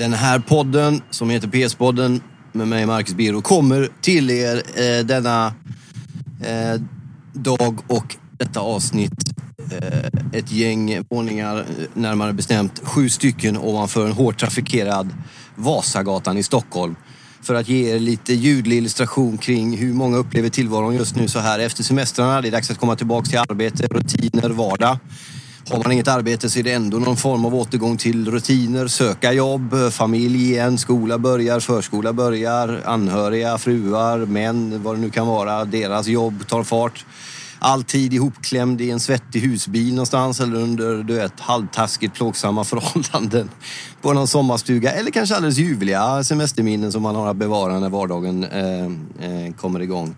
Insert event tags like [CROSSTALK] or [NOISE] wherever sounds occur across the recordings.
Den här podden som heter PS-podden med mig Marcus Biro kommer till er eh, denna eh, dag och detta avsnitt eh, ett gäng våningar, eh, närmare bestämt sju stycken ovanför en hårt trafikerad Vasagatan i Stockholm. För att ge er lite ljudlig illustration kring hur många upplever tillvaron just nu så här efter semestrarna. Det är dags att komma tillbaka till arbete, rutiner, vardag. Har man inget arbete så är det ändå någon form av återgång till rutiner, söka jobb, familj igen, skola börjar, förskola börjar, anhöriga, fruar, män, vad det nu kan vara. Deras jobb tar fart. Alltid ihopklämd i en svettig husbil någonstans eller under du vet, halvtaskigt plågsamma [LAUGHS] förhållanden på någon sommarstuga eller kanske alldeles ljuvliga semesterminnen som man har att bevara när vardagen eh, eh, kommer igång.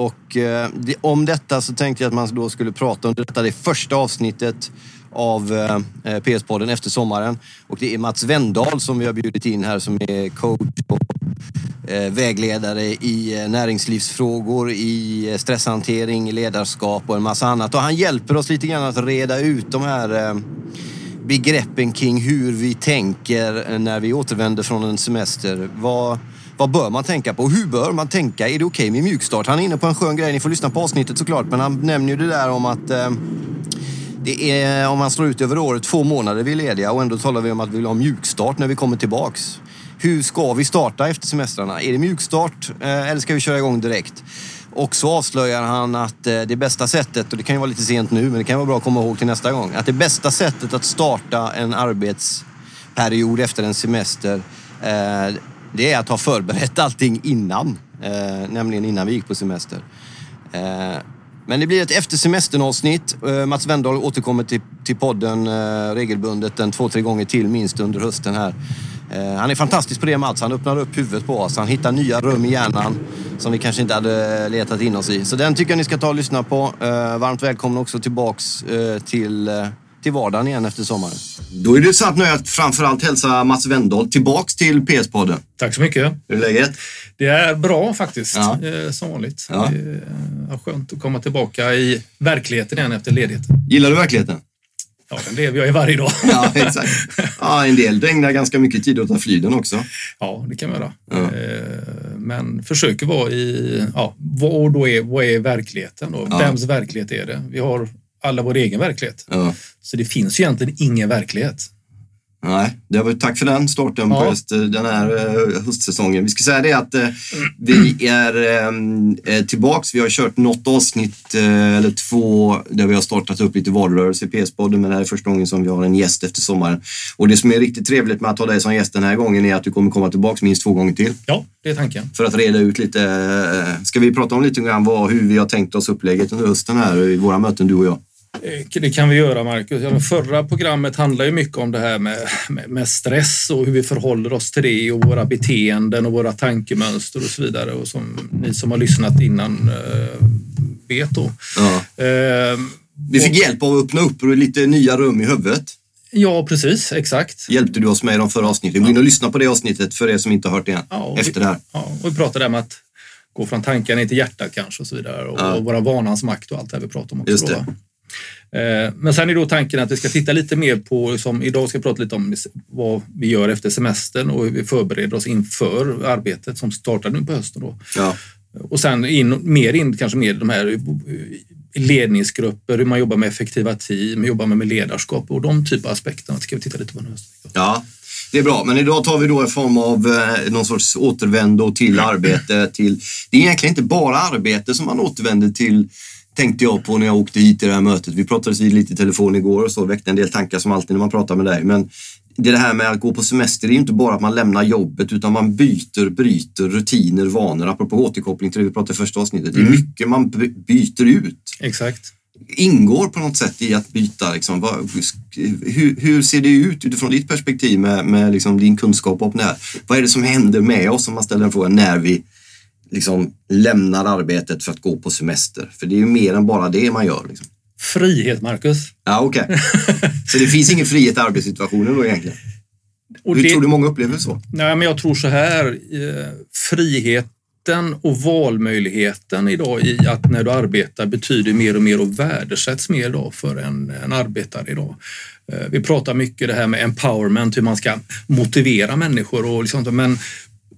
Och eh, det, om detta så tänkte jag att man då skulle prata om detta, det första avsnittet av eh, eh PS-podden efter sommaren. Och det är Mats Wendahl som vi har bjudit in här som är coach och eh, vägledare i eh, näringslivsfrågor, i eh, stresshantering, i ledarskap och en massa annat. Och han hjälper oss lite grann att reda ut de här eh, begreppen kring hur vi tänker när vi återvänder från en semester. Vad, vad bör man tänka på? Hur bör man tänka? Är det okej okay med mjukstart? Han är inne på en skön grej. Ni får lyssna på avsnittet såklart. Men han nämner ju det där om att eh, det är, om man slår ut över året, två månader vi är lediga och ändå talar vi om att vi vill ha mjukstart när vi kommer tillbaks. Hur ska vi starta efter semestrarna? Är det mjukstart eh, eller ska vi köra igång direkt? Och så avslöjar han att eh, det bästa sättet, och det kan ju vara lite sent nu, men det kan vara bra att komma ihåg till nästa gång, att det bästa sättet att starta en arbetsperiod efter en semester, eh, det är att ha förberett allting innan. Eh, nämligen innan vi gick på semester. Eh, men det blir ett efter semestern avsnitt. Eh, Mats Wendahl återkommer till, till podden regelbundet en två, tre gånger till minst under hösten här. Han är fantastisk på det Mats. Han öppnar upp huvudet på oss. Han hittar nya rum i hjärnan som vi kanske inte hade letat in oss i. Så den tycker jag ni ska ta och lyssna på. Varmt välkomna också tillbaks till, till vardagen igen efter sommaren. Då är det sant nu att framförallt hälsa Mats Wendahl tillbaks till PS-podden. Tack så mycket. Hur är läget? Det är bra faktiskt, ja. som vanligt. Ja. Det är skönt att komma tillbaka i verkligheten igen efter ledigheten. Gillar du verkligheten? Ja, den lever jag i varje dag. [LAUGHS] ja, exakt. Ja, en del ägnar ganska mycket tid åt att fly den också. Ja, det kan man göra. Ja. Men försöker vara i, ja, vad, då är, vad är verkligheten då? Ja. Vems verklighet är det? Vi har alla vår egen verklighet. Ja. Så det finns ju egentligen ingen verklighet. Nej, det var, tack för den starten ja. på just den här uh, höstsäsongen. Vi ska säga det att uh, vi är uh, tillbaks. Vi har kört något avsnitt eller två där vi har startat upp lite valrörelse i PS-podden, men det här är första gången som vi har en gäst efter sommaren. Och det som är riktigt trevligt med att ha dig som gäst den här gången är att du kommer komma tillbaks minst två gånger till. Ja, det är tanken. För att reda ut lite. Ska vi prata om lite grann vad, hur vi har tänkt oss upplägget under hösten här i våra möten, du och jag? Eh, det kan vi göra, Marcus. Ja, förra programmet handlar ju mycket om det här med, med, med, stress och hur vi förhåller oss till det och våra beteenden och våra tankemönster och så vidare. Och som ni som har lyssnat innan äh, vet då. Ja. Äh, vi fick och, hjälp av att öppna upp lite nya rum i huvudet. Ja, precis. Exakt. Hjälpte du oss med i de förra avsnitten. Gå in och lyssna på det avsnittet för er som inte har hört det än. Ja, efter vi, det här. Ja, och vi pratade om att gå från tankarna till hjärtat kanske och så vidare. Och, ja. och våra vanans makt och allt det här vi pratar om också. Just det. Då, Eh, men sen är då tanken att vi ska titta lite mer på, som idag ska vi prata lite om vad vi gör efter semestern och hur vi förbereder oss inför arbetet som startar nu på hösten. Då. Ja. Och sen in, mer in kanske med de här ledningsgrupper, hur man jobbar med effektiva team, jobbar med ledarskap och de typer av aspekterna ska vi titta lite på nu. Ja, det är bra. Men idag tar vi då en form av eh, någon sorts återvändo till arbete. Till, det är egentligen inte bara arbete som man återvänder till tänkte jag på när jag åkte hit till det här mötet. Vi pratades vid lite i telefon igår och så väckte en del tankar som alltid när man pratar med dig. Men det, är det här med att gå på semester, det är inte bara att man lämnar jobbet utan man byter, bryter rutiner, vanor. Apropå återkoppling till det vi pratade i första avsnittet. Det är mm. mycket man byter ut. Exakt ingår på något sätt i att byta? Liksom, vad, hur, hur, ser det ut utifrån ditt perspektiv med, med liksom din kunskap om det här? Vad är det som händer med oss om man ställer en fråga när vi liksom lämnar arbetet för att gå på semester. För det är ju mer än bara det man gör. Liksom. Frihet, Marcus. Ja, okej. Okay. Så det finns ingen frihet i arbetssituationen då egentligen? Och Hur det, tror du många upplever det så? Nej, men jag tror så här. Eh, friheten och valmöjligheten idag i att när du arbetar betyder mer och mer och värdesätts mer idag för en, en arbetare idag. Eh, vi pratar mycket det här med empowerment, hur man ska motivera människor och liksom, men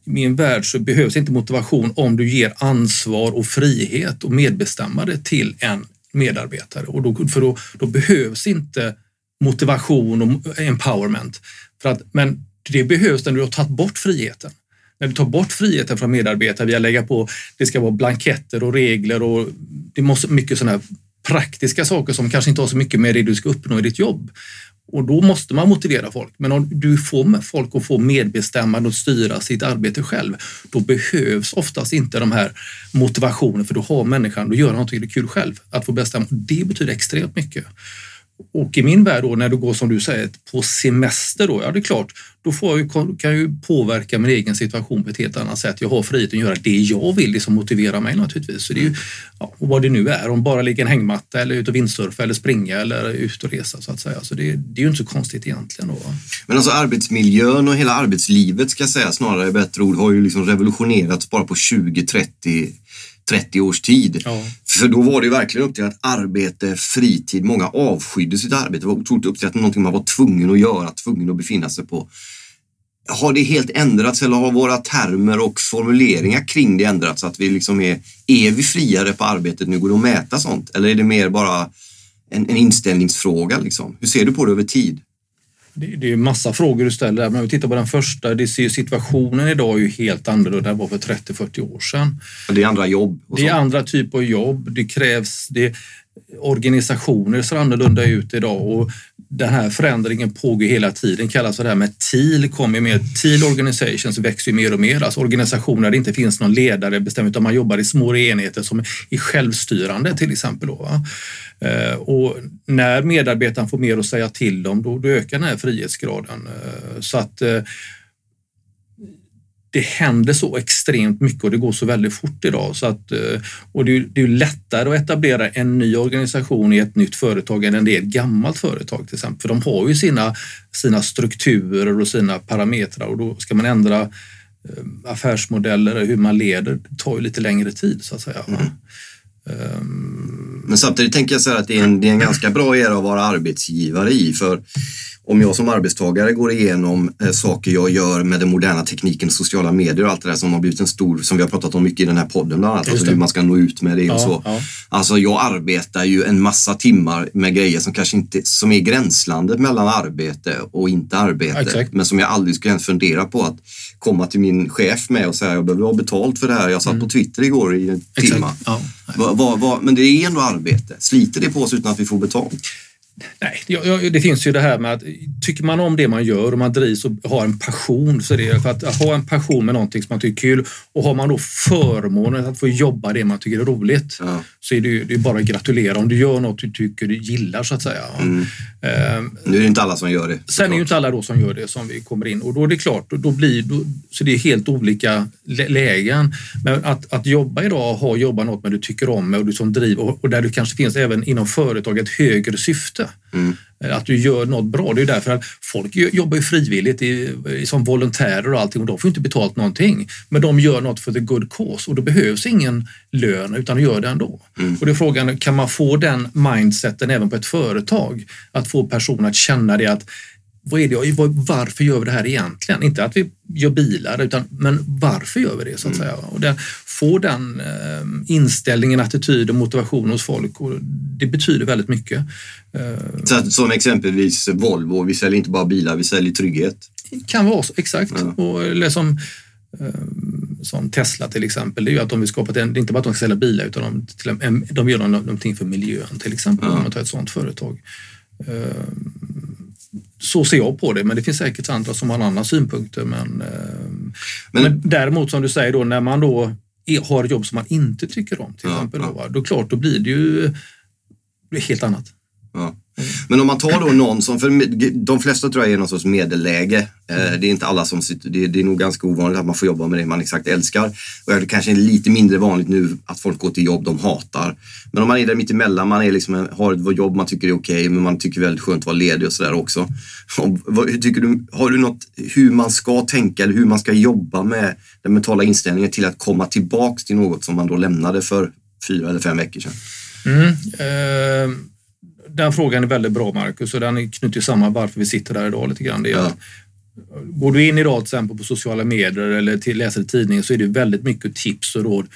min värld så behövs inte motivation om du ger ansvar och frihet och medbestämmande till en medarbetare och då, för då, då behövs inte motivation och empowerment. För att, men det behövs när du har tagit bort friheten. När du tar bort friheten från medarbetare via att lägga på, det ska vara blanketter och regler och det måste mycket sådana praktiska saker som kanske inte har så mycket med det du ska uppnå i ditt jobb. Och då måste man motivera folk. Men om du får folk att få medbestämmande och styra sitt arbete själv, då behövs oftast inte de här motivationen för då har människan, då gör han någonting kul själv. Att få bestämma, det betyder extremt mycket. Och i min värld då, när du går som du säger på semester då, ja det är klart, då får jag, kan jag ju påverka min egen situation på ett helt annat sätt. Jag har friheten att göra det jag vill, det som motiverar mig naturligtvis. Så det är ju, ja, vad det nu är, om bara ligga en hängmatta eller ut och vindsurfa eller springa eller ut och resa så att säga. Så det, det är ju inte så konstigt egentligen. Då. Men alltså arbetsmiljön och hela arbetslivet ska jag säga snarare bättre ord har ju liksom revolutionerats bara på 20-30 30 års tid. Ja. För då var det verkligen upp till att arbete, fritid, många avskydde sitt arbete. Det var otroligt upp till att någonting man var tvungen att göra, tvungen att befinna sig på. Har det helt ändrats eller har våra termer och formuleringar kring det ändrats? Så att vi liksom är, är vi friare på arbetet nu? Går det att mäta sånt? Eller är det mer bara en, en inställningsfråga? Liksom? Hur ser du på det över tid? Det, är massa frågor du ställer, men om vi tittar på den första, det ser, situationen idag är ju helt annorlunda än vad för 30-40 år sedan. Det är andra jobb? Det är andra typer av jobb. Det krävs, det, organisationer ser annorlunda ut idag och den här förändringen pågår hela tiden, kallas för det här med TIL, kommer med. TIL organizations växer ju mer och mer, alltså organisationer där det inte finns någon ledare bestämd utan man jobbar i små enheter som är självstyrande till exempel. Då, eh, och när medarbetaren får mer att säga till om, då, då ökar den här frihetsgraden. Eh, så att eh, det händer så extremt mycket och det går så väldigt fort idag. Så att, eh, och det är, det är lättare att etablera en ny organisation i ett nytt företag än det är ett gammalt företag till exempel. För de har ju sina, sina strukturer och sina parametrar och då ska man ändra eh, affärsmodeller, hur man leder, det tar ju lite längre tid så att säga. Mm. Um... Men samtidigt tänker jag så här att det är en, det är en ganska bra era att vara arbetsgivare i för om jag som arbetstagare går igenom eh, saker jag gör med den moderna tekniken, sociala medier och allt det där som har blivit en stor, som vi har pratat om mycket i den här podden bland annat, alltså hur man ska nå ut med det ja, och så. Ja. Alltså jag arbetar ju en massa timmar med grejer som kanske inte, som är gränslandet mellan arbete och inte arbete. Exakt. Men som jag aldrig skulle ens fundera på att komma till min chef med och säga jag behöver ha betalt för det här. Jag satt mm. på Twitter igår i en timme. Ja, men det är ändå arbete. Sliter det på oss utan att vi får betalt? Nej, det finns ju det här med att tycker man om det man gör och man drivs och har en passion så det för att ha en passion med någonting som man tycker är kul och har man då förmånen att få jobba det man tycker är roligt ja. så är det, ju, det är bara att gratulera om du gör något du tycker du gillar så att säga. Mm. Um, nu är det inte alla som gör det. Sen är det ju inte alla då som gör det som vi kommer in och då är det klart, då blir, då, så det är helt olika lägen. Men att, att jobba idag och ha jobba något med du tycker om och du som driver och, där det kanske finns även inom företag ett högre syfte Mm. Att du gör något bra. Det är därför att folk jobbar ju frivilligt i, som volontärer och allting och de får inte betalt någonting. Men de gör något för the good cause och då behövs ingen lön utan de gör det ändå. Mm. Och det är frågan, kan man få den mindseten även på ett företag? Att få personer att känna det att vad är det, varför gör vi det här egentligen? Inte att vi gör bilar, utan men varför gör vi det så att mm. säga? Och den, få den eh, inställningen, attityd och motivation hos folk och det betyder väldigt mycket. Eh, så som exempelvis Volvo, vi säljer inte bara bilar, vi säljer trygghet. Kan vara så, exakt. Ja. Och, eller som, eh, som Tesla till exempel, det är ju att de vill skapa, det är inte bara att de ska sälja bilar utan de, de gör någonting för miljön till exempel, ja. om man tar ett sådant företag. Så ser jag på det, men det finns säkert andra som har andra synpunkter. Men, eh, men, men däremot som du säger då, när man då har jobb som man inte tycker om till ja, exempel, ja. Då, då klart, då blir det ju helt annat. Ja. Men om man tar då någon som, för de flesta tror jag är någon sorts medelläge. Eh, det är inte alla som sitter, det är, det är nog ganska ovanligt att man får jobba med det man exakt älskar. Och det kanske är lite mindre vanligt nu att folk går till jobb de hatar. Men om man är där mittemellan, man är liksom, har ett jobb man tycker är okej, okay, men man tycker väldigt skönt att vara ledig och sådär också. hur tycker du, har du något hur man ska tänka eller hur man ska jobba med den mentala inställningen till att komma tillbaks till något som man då lämnade för fyra eller fem veckor sedan? Mm, eh, den frågan är väldigt bra Marcus och den knyter samman varför vi sitter där idag lite grann. Det är ja. att, går du in idag till exempel på sociala medier eller till, läser i tidningen så är det väldigt mycket tips och råd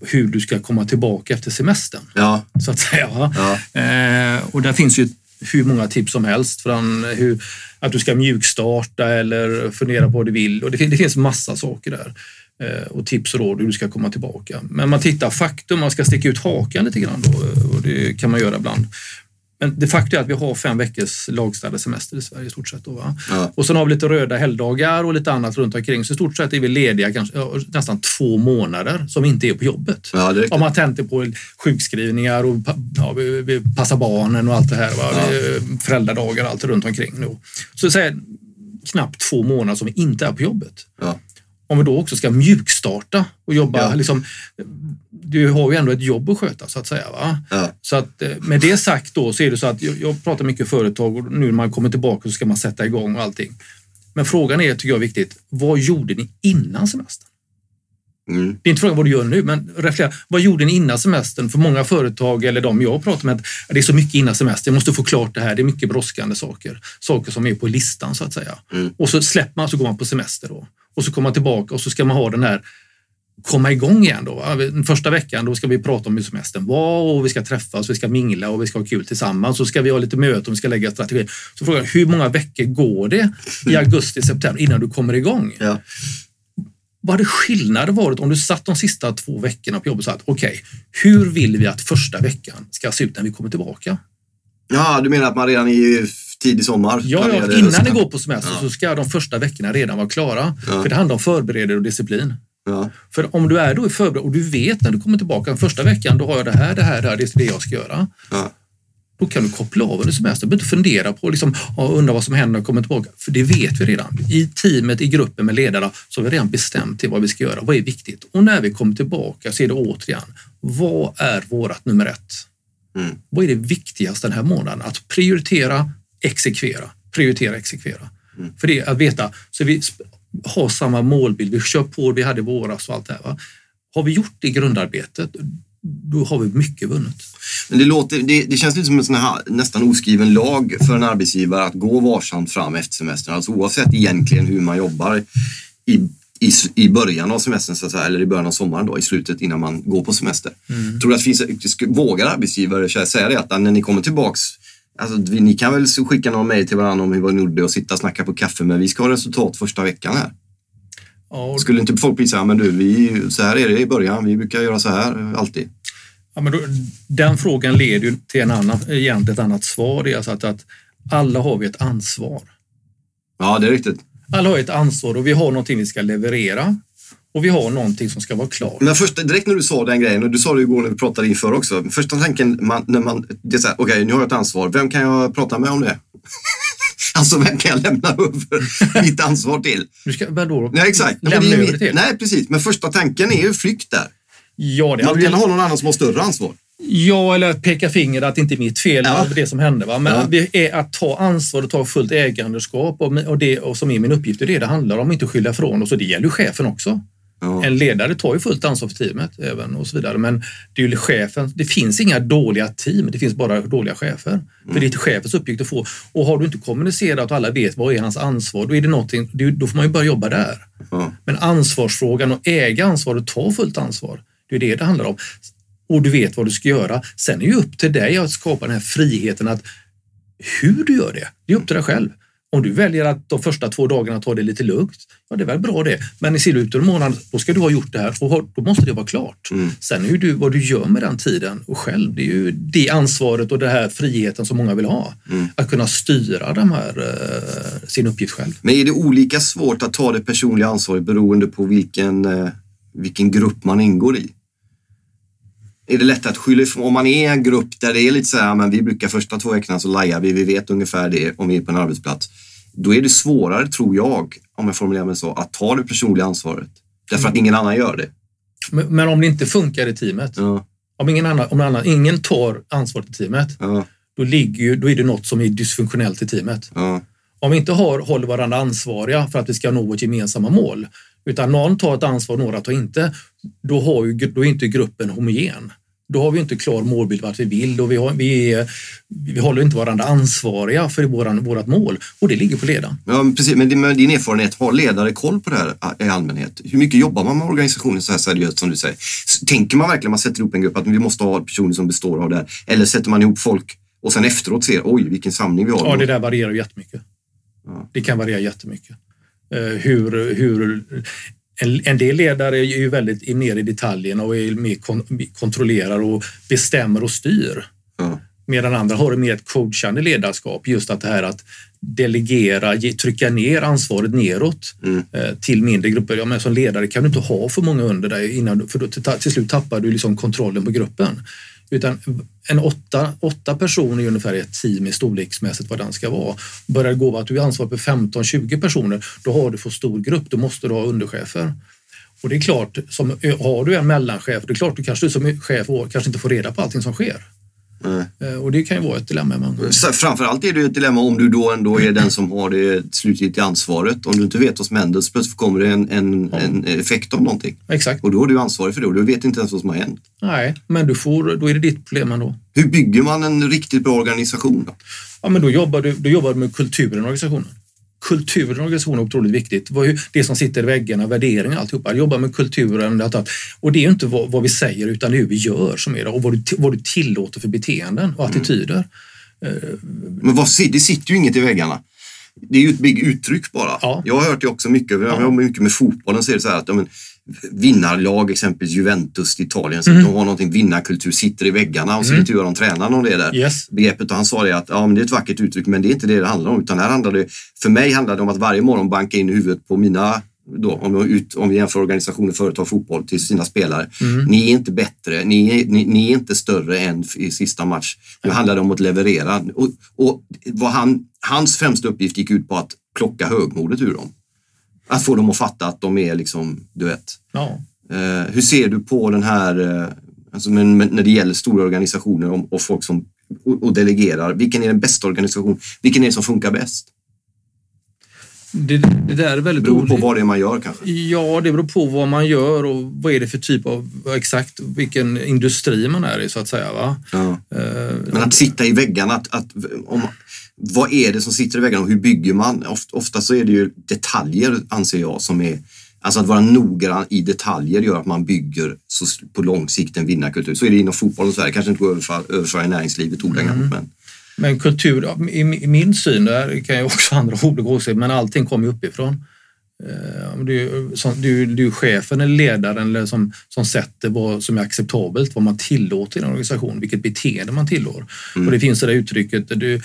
hur du ska komma tillbaka efter semestern. Ja. Så att säga. Ja. Eh, och där finns ju hur många tips som helst. Från hur, att du ska mjukstarta eller fundera på vad du vill. Och det, det finns massa saker där. Eh, och tips och råd hur du ska komma tillbaka. Men man tittar faktum, man ska sticka ut hakan lite grann då och det kan man göra ibland. Men det faktum är att vi har fem veckors lagstadgad semester i Sverige i stort sett. Då, va? Ja. Och sen har vi lite röda helgdagar och lite annat runt omkring. Så i stort sett är vi lediga kanske, nästan två månader som inte är på jobbet. Ja, Om man tänker på sjukskrivningar och ja, vi, vi passar barnen och allt det här. Va? Ja. Föräldradagar och allt runt omkring. Nu. Så säg knappt två månader som vi inte är på jobbet. Ja om vi då också ska mjukstarta och jobba, ja. liksom, du har ju ändå ett jobb att sköta så att säga. Va? Ja. Så att, eh, med det sagt då så är det så att jag, jag pratar mycket företag och nu när man kommer tillbaka så ska man sätta igång och allting. Men frågan är, tycker jag är viktigt, vad gjorde ni innan semestern? Mm. Det är inte frågan vad du gör nu, men reflektera. Vad gjorde ni innan semestern? För många företag eller de jag pratar med, det är så mycket innan semestern. Jag måste få klart det här. Det är mycket brådskande saker. Saker som är på listan så att säga. Mm. Och så släpper man så går man på semester då. Och så kommer man tillbaka och så ska man ha den här komma igång igen då. Den första veckan då ska vi prata om hur semestern var och vi ska träffas, vi ska mingla och vi ska ha kul tillsammans. Så ska vi ha lite möten och vi ska lägga strategi. Så frågan hur många veckor går det i [LAUGHS] augusti, september innan du kommer igång? Ja. Vad hade skillnaden varit om du satt de sista två veckorna på jobbet och sa att okej, okay, hur vill vi att första veckan ska se ut när vi kommer tillbaka? Ja, du menar att man redan i tidig sommar? Ja, ja innan ni går på semester ja. så ska de första veckorna redan vara klara. Ja. För det handlar om förberedelse och disciplin. Ja. För om du är då i förberedd och du vet när du kommer tillbaka första veckan, då har jag det här, det här, det här, det är det jag ska göra. Då kan du koppla av under semestern. Du behöver inte fundera på liksom, undra vad som händer när jag kommer tillbaka. För det vet vi redan. I teamet, i gruppen med ledarna, så har vi redan bestämt till vad vi ska göra. Vad är viktigt? Och när vi kommer tillbaka så är det återigen, vad är vårat nummer ett? Mm. Vad är det viktigaste den här månaden? Att prioritera, exekvera. Prioritera, exekvera. Mm. För det är att veta, så vi har samma målbild, vi kör på vi hade i våras och allt det här. Va? Har vi gjort det grundarbetet, då har vi mycket vunnet. Men det, låter, det, det känns lite som en sån här, nästan oskriven lag för en arbetsgivare att gå varsamt fram efter semestern. Alltså oavsett egentligen hur man jobbar i, i, i början av semestern, så säga, eller i början av sommaren, då, i slutet innan man går på semester. Mm. Tror du att finns, vågar arbetsgivare säga det att när ni kommer tillbaks Alltså, ni kan väl skicka någon mejl till varandra om hur ni gjorde och sitta och snacka på kaffe, men vi ska ha resultat första veckan här. Ja, Skulle inte folk bli så här, men du, vi, så här är det i början, vi brukar göra så här alltid. Ja, men då, den frågan leder ju till en annan, egentligen ett annat svar. Det är alltså att, att alla har vi ett ansvar. Ja, det är riktigt. Alla har ett ansvar och vi har någonting vi ska leverera och vi har någonting som ska vara klart. Men först, direkt när du sa den grejen, och du sa det igår när vi pratade inför också. Första tanken, man, när man, det är så här, okej okay, nu har jag ett ansvar, vem kan jag prata med om det? [LAUGHS] alltså vem kan jag lämna över mitt ansvar till? Du ska, vadå? Nej, exakt. Lämna över det till? Nej, precis. Men första tanken är ju flykt där. Ja, det man vill ha någon annan som har större ansvar. Ja, eller att peka finger att det inte är mitt fel, ja. det som hände. Va? Men ja. det är att ta ansvar och ta fullt ägandeskap och, och det och som är min uppgift, det är det det handlar om, inte skylla ifrån oss. Och det gäller ju chefen också. Ja. En ledare tar ju fullt ansvar för teamet även och så vidare. Men det är ju chefen. Det finns inga dåliga team, det finns bara dåliga chefer. Mm. För det är chefens uppgift att få. Och har du inte kommunicerat och alla vet vad är hans ansvar, då är det någonting, då får man ju börja jobba där. Ja. Men ansvarsfrågan och äga ansvar och ta fullt ansvar, det är det det handlar om. Och du vet vad du ska göra. Sen är det ju upp till dig att skapa den här friheten att hur du gör det, det är upp till dig själv. Om du väljer att de första två dagarna ta det lite lugnt, ja det är väl bra det. Men i slutet av månaden, då ska du ha gjort det här och då måste det vara klart. Mm. Sen är du, vad du gör med den tiden och själv, det är ju det ansvaret och den här friheten som många vill ha. Mm. Att kunna styra de här, uh, sin uppgift själv. Men är det olika svårt att ta det personliga ansvaret beroende på vilken, uh, vilken grupp man ingår i? är det lätt att skylla ifrån. Om man är en grupp där det är lite så här, men vi brukar första två veckorna så lajar vi, vi vet ungefär det om vi är på en arbetsplats. Då är det svårare, tror jag, om jag formulerar mig så, att ta det personliga ansvaret. Därför att ingen annan gör det. Men, men om det inte funkar i teamet, ja. om, ingen annan, om annan, ingen tar ansvaret i teamet, ja. då, ligger ju, då är det något som är dysfunktionellt i teamet. Ja. Om vi inte har, håller varandra ansvariga för att vi ska nå vårt gemensamma mål, utan någon tar ett ansvar, några tar inte, då, har ju, då är inte gruppen homogen. Då har vi inte klar målbild vart vi vill och vi, har, vi, är, vi håller inte varandra ansvariga för våran, vårat mål och det ligger på ledaren. Ja, precis. Men med din erfarenhet, har ledare koll på det här i allmänhet? Hur mycket jobbar man med organisationen så här seriöst som du säger? Tänker man verkligen, man sätter ihop en grupp, att vi måste ha personer som består av det här? Eller sätter man ihop folk och sen efteråt ser, oj vilken samling vi har? Ja, det där varierar jättemycket. Ja. Det kan variera jättemycket. Eh, hur, hur en, en del ledare är ju väldigt ner i detaljerna och är mer kon, kontrollerar och bestämmer och styr. Mm. Medan andra har mer ett coachande ledarskap. Just att det här att delegera, ge, trycka ner ansvaret neråt mm. eh, till mindre grupper. Ja, men som ledare kan du inte ha för många under dig innan, för då till, till slut tappar du liksom kontrollen på gruppen. Utan en åtta, åtta personer är ungefär ett team i storleksmässigt vad den ska vara. Börjar det gå att du är ansvarig för 15-20 personer, då har du för stor grupp. Då måste du ha underchefer. Och det är klart, som, har du en mellanchef, det är klart du kanske som chef kanske inte får reda på allting som sker. Mm. Och det kan ju vara ett dilemma. Man... Framförallt är det ett dilemma om du då ändå är den som har det slutgiltiga ansvaret. Om du inte vet vad som händer så plötsligt kommer det en, en, ja. en, effekt av någonting. Exakt. Och då är du ansvarig för det och du vet inte ens vad som har hänt. Nej, men du får, då är det ditt problem ändå. Hur bygger man en riktigt bra organisation? Då? Ja, men då jobbar du, då jobbar du med kulturen i organisationen kulturen i organisationen är otroligt viktigt. Det som sitter i väggarna, värderingar alltihopa. Jobba med kulturen. Och det är inte vad, vi säger utan det är hur vi gör som är det och vad du, vad du tillåter för beteenden och attityder. Mm. Men vad, det sitter ju inget i väggarna. Det är ju ett big uttryck bara. Ja. Jag har hört det också mycket, jag har mycket med fotbollen, så är det så här att ja, men, vinnarlag, exempelvis Juventus i Italien, så mm. de har någonting vinnarkultur, sitter i väggarna och så mm. intervjuar de tränaren om det där yes. begreppet och han sa det att ja, men det är ett vackert uttryck men det är inte det det handlar om utan här handlar det, för mig handlar det om att varje morgon banka in huvudet på mina då, om, ut, om vi jämför organisationer, företag, fotboll till sina spelare. Mm. Ni är inte bättre, ni, ni, ni, är inte större än i sista match. Nu handlar det om att leverera. Och, och vad han, hans främsta uppgift gick ut på att plocka högmodet ur dem. Att få dem att fatta att de är liksom, du vet. Ja. Eh, hur ser du på den här, eh, alltså, men, men när det gäller stora organisationer och, och folk som och, och, delegerar, vilken är den bästa organisationen? Vilken är det som funkar bäst? Det, det där är väldigt beror på vad det är man gör kanske? Ja, det beror på vad man gör och vad är det för typ av, exakt vilken industri man är i så att säga. Va? Ja. Uh, Men att sitta i väggarna, att, att, om, vad är det som sitter i väggarna och hur bygger man? Ofta, så är det ju detaljer anser jag som är Alltså att vara noggrann i detaljer gör att man bygger så, på lång sikt en vinnarkultur. Så är det inom fotbollen och Sverige. kanske inte går att överföra i näringslivet ordagrant. Mm. Men... men kultur, i min syn, där kan jag också [LAUGHS] andra olika åsikter, men allting kommer uppifrån. Eh, det är ju chefen eller ledaren eller som, som sätter vad som är acceptabelt, vad man tillåter i en organisation, vilket beteende man tillår. Mm. Och det finns det där uttrycket, du,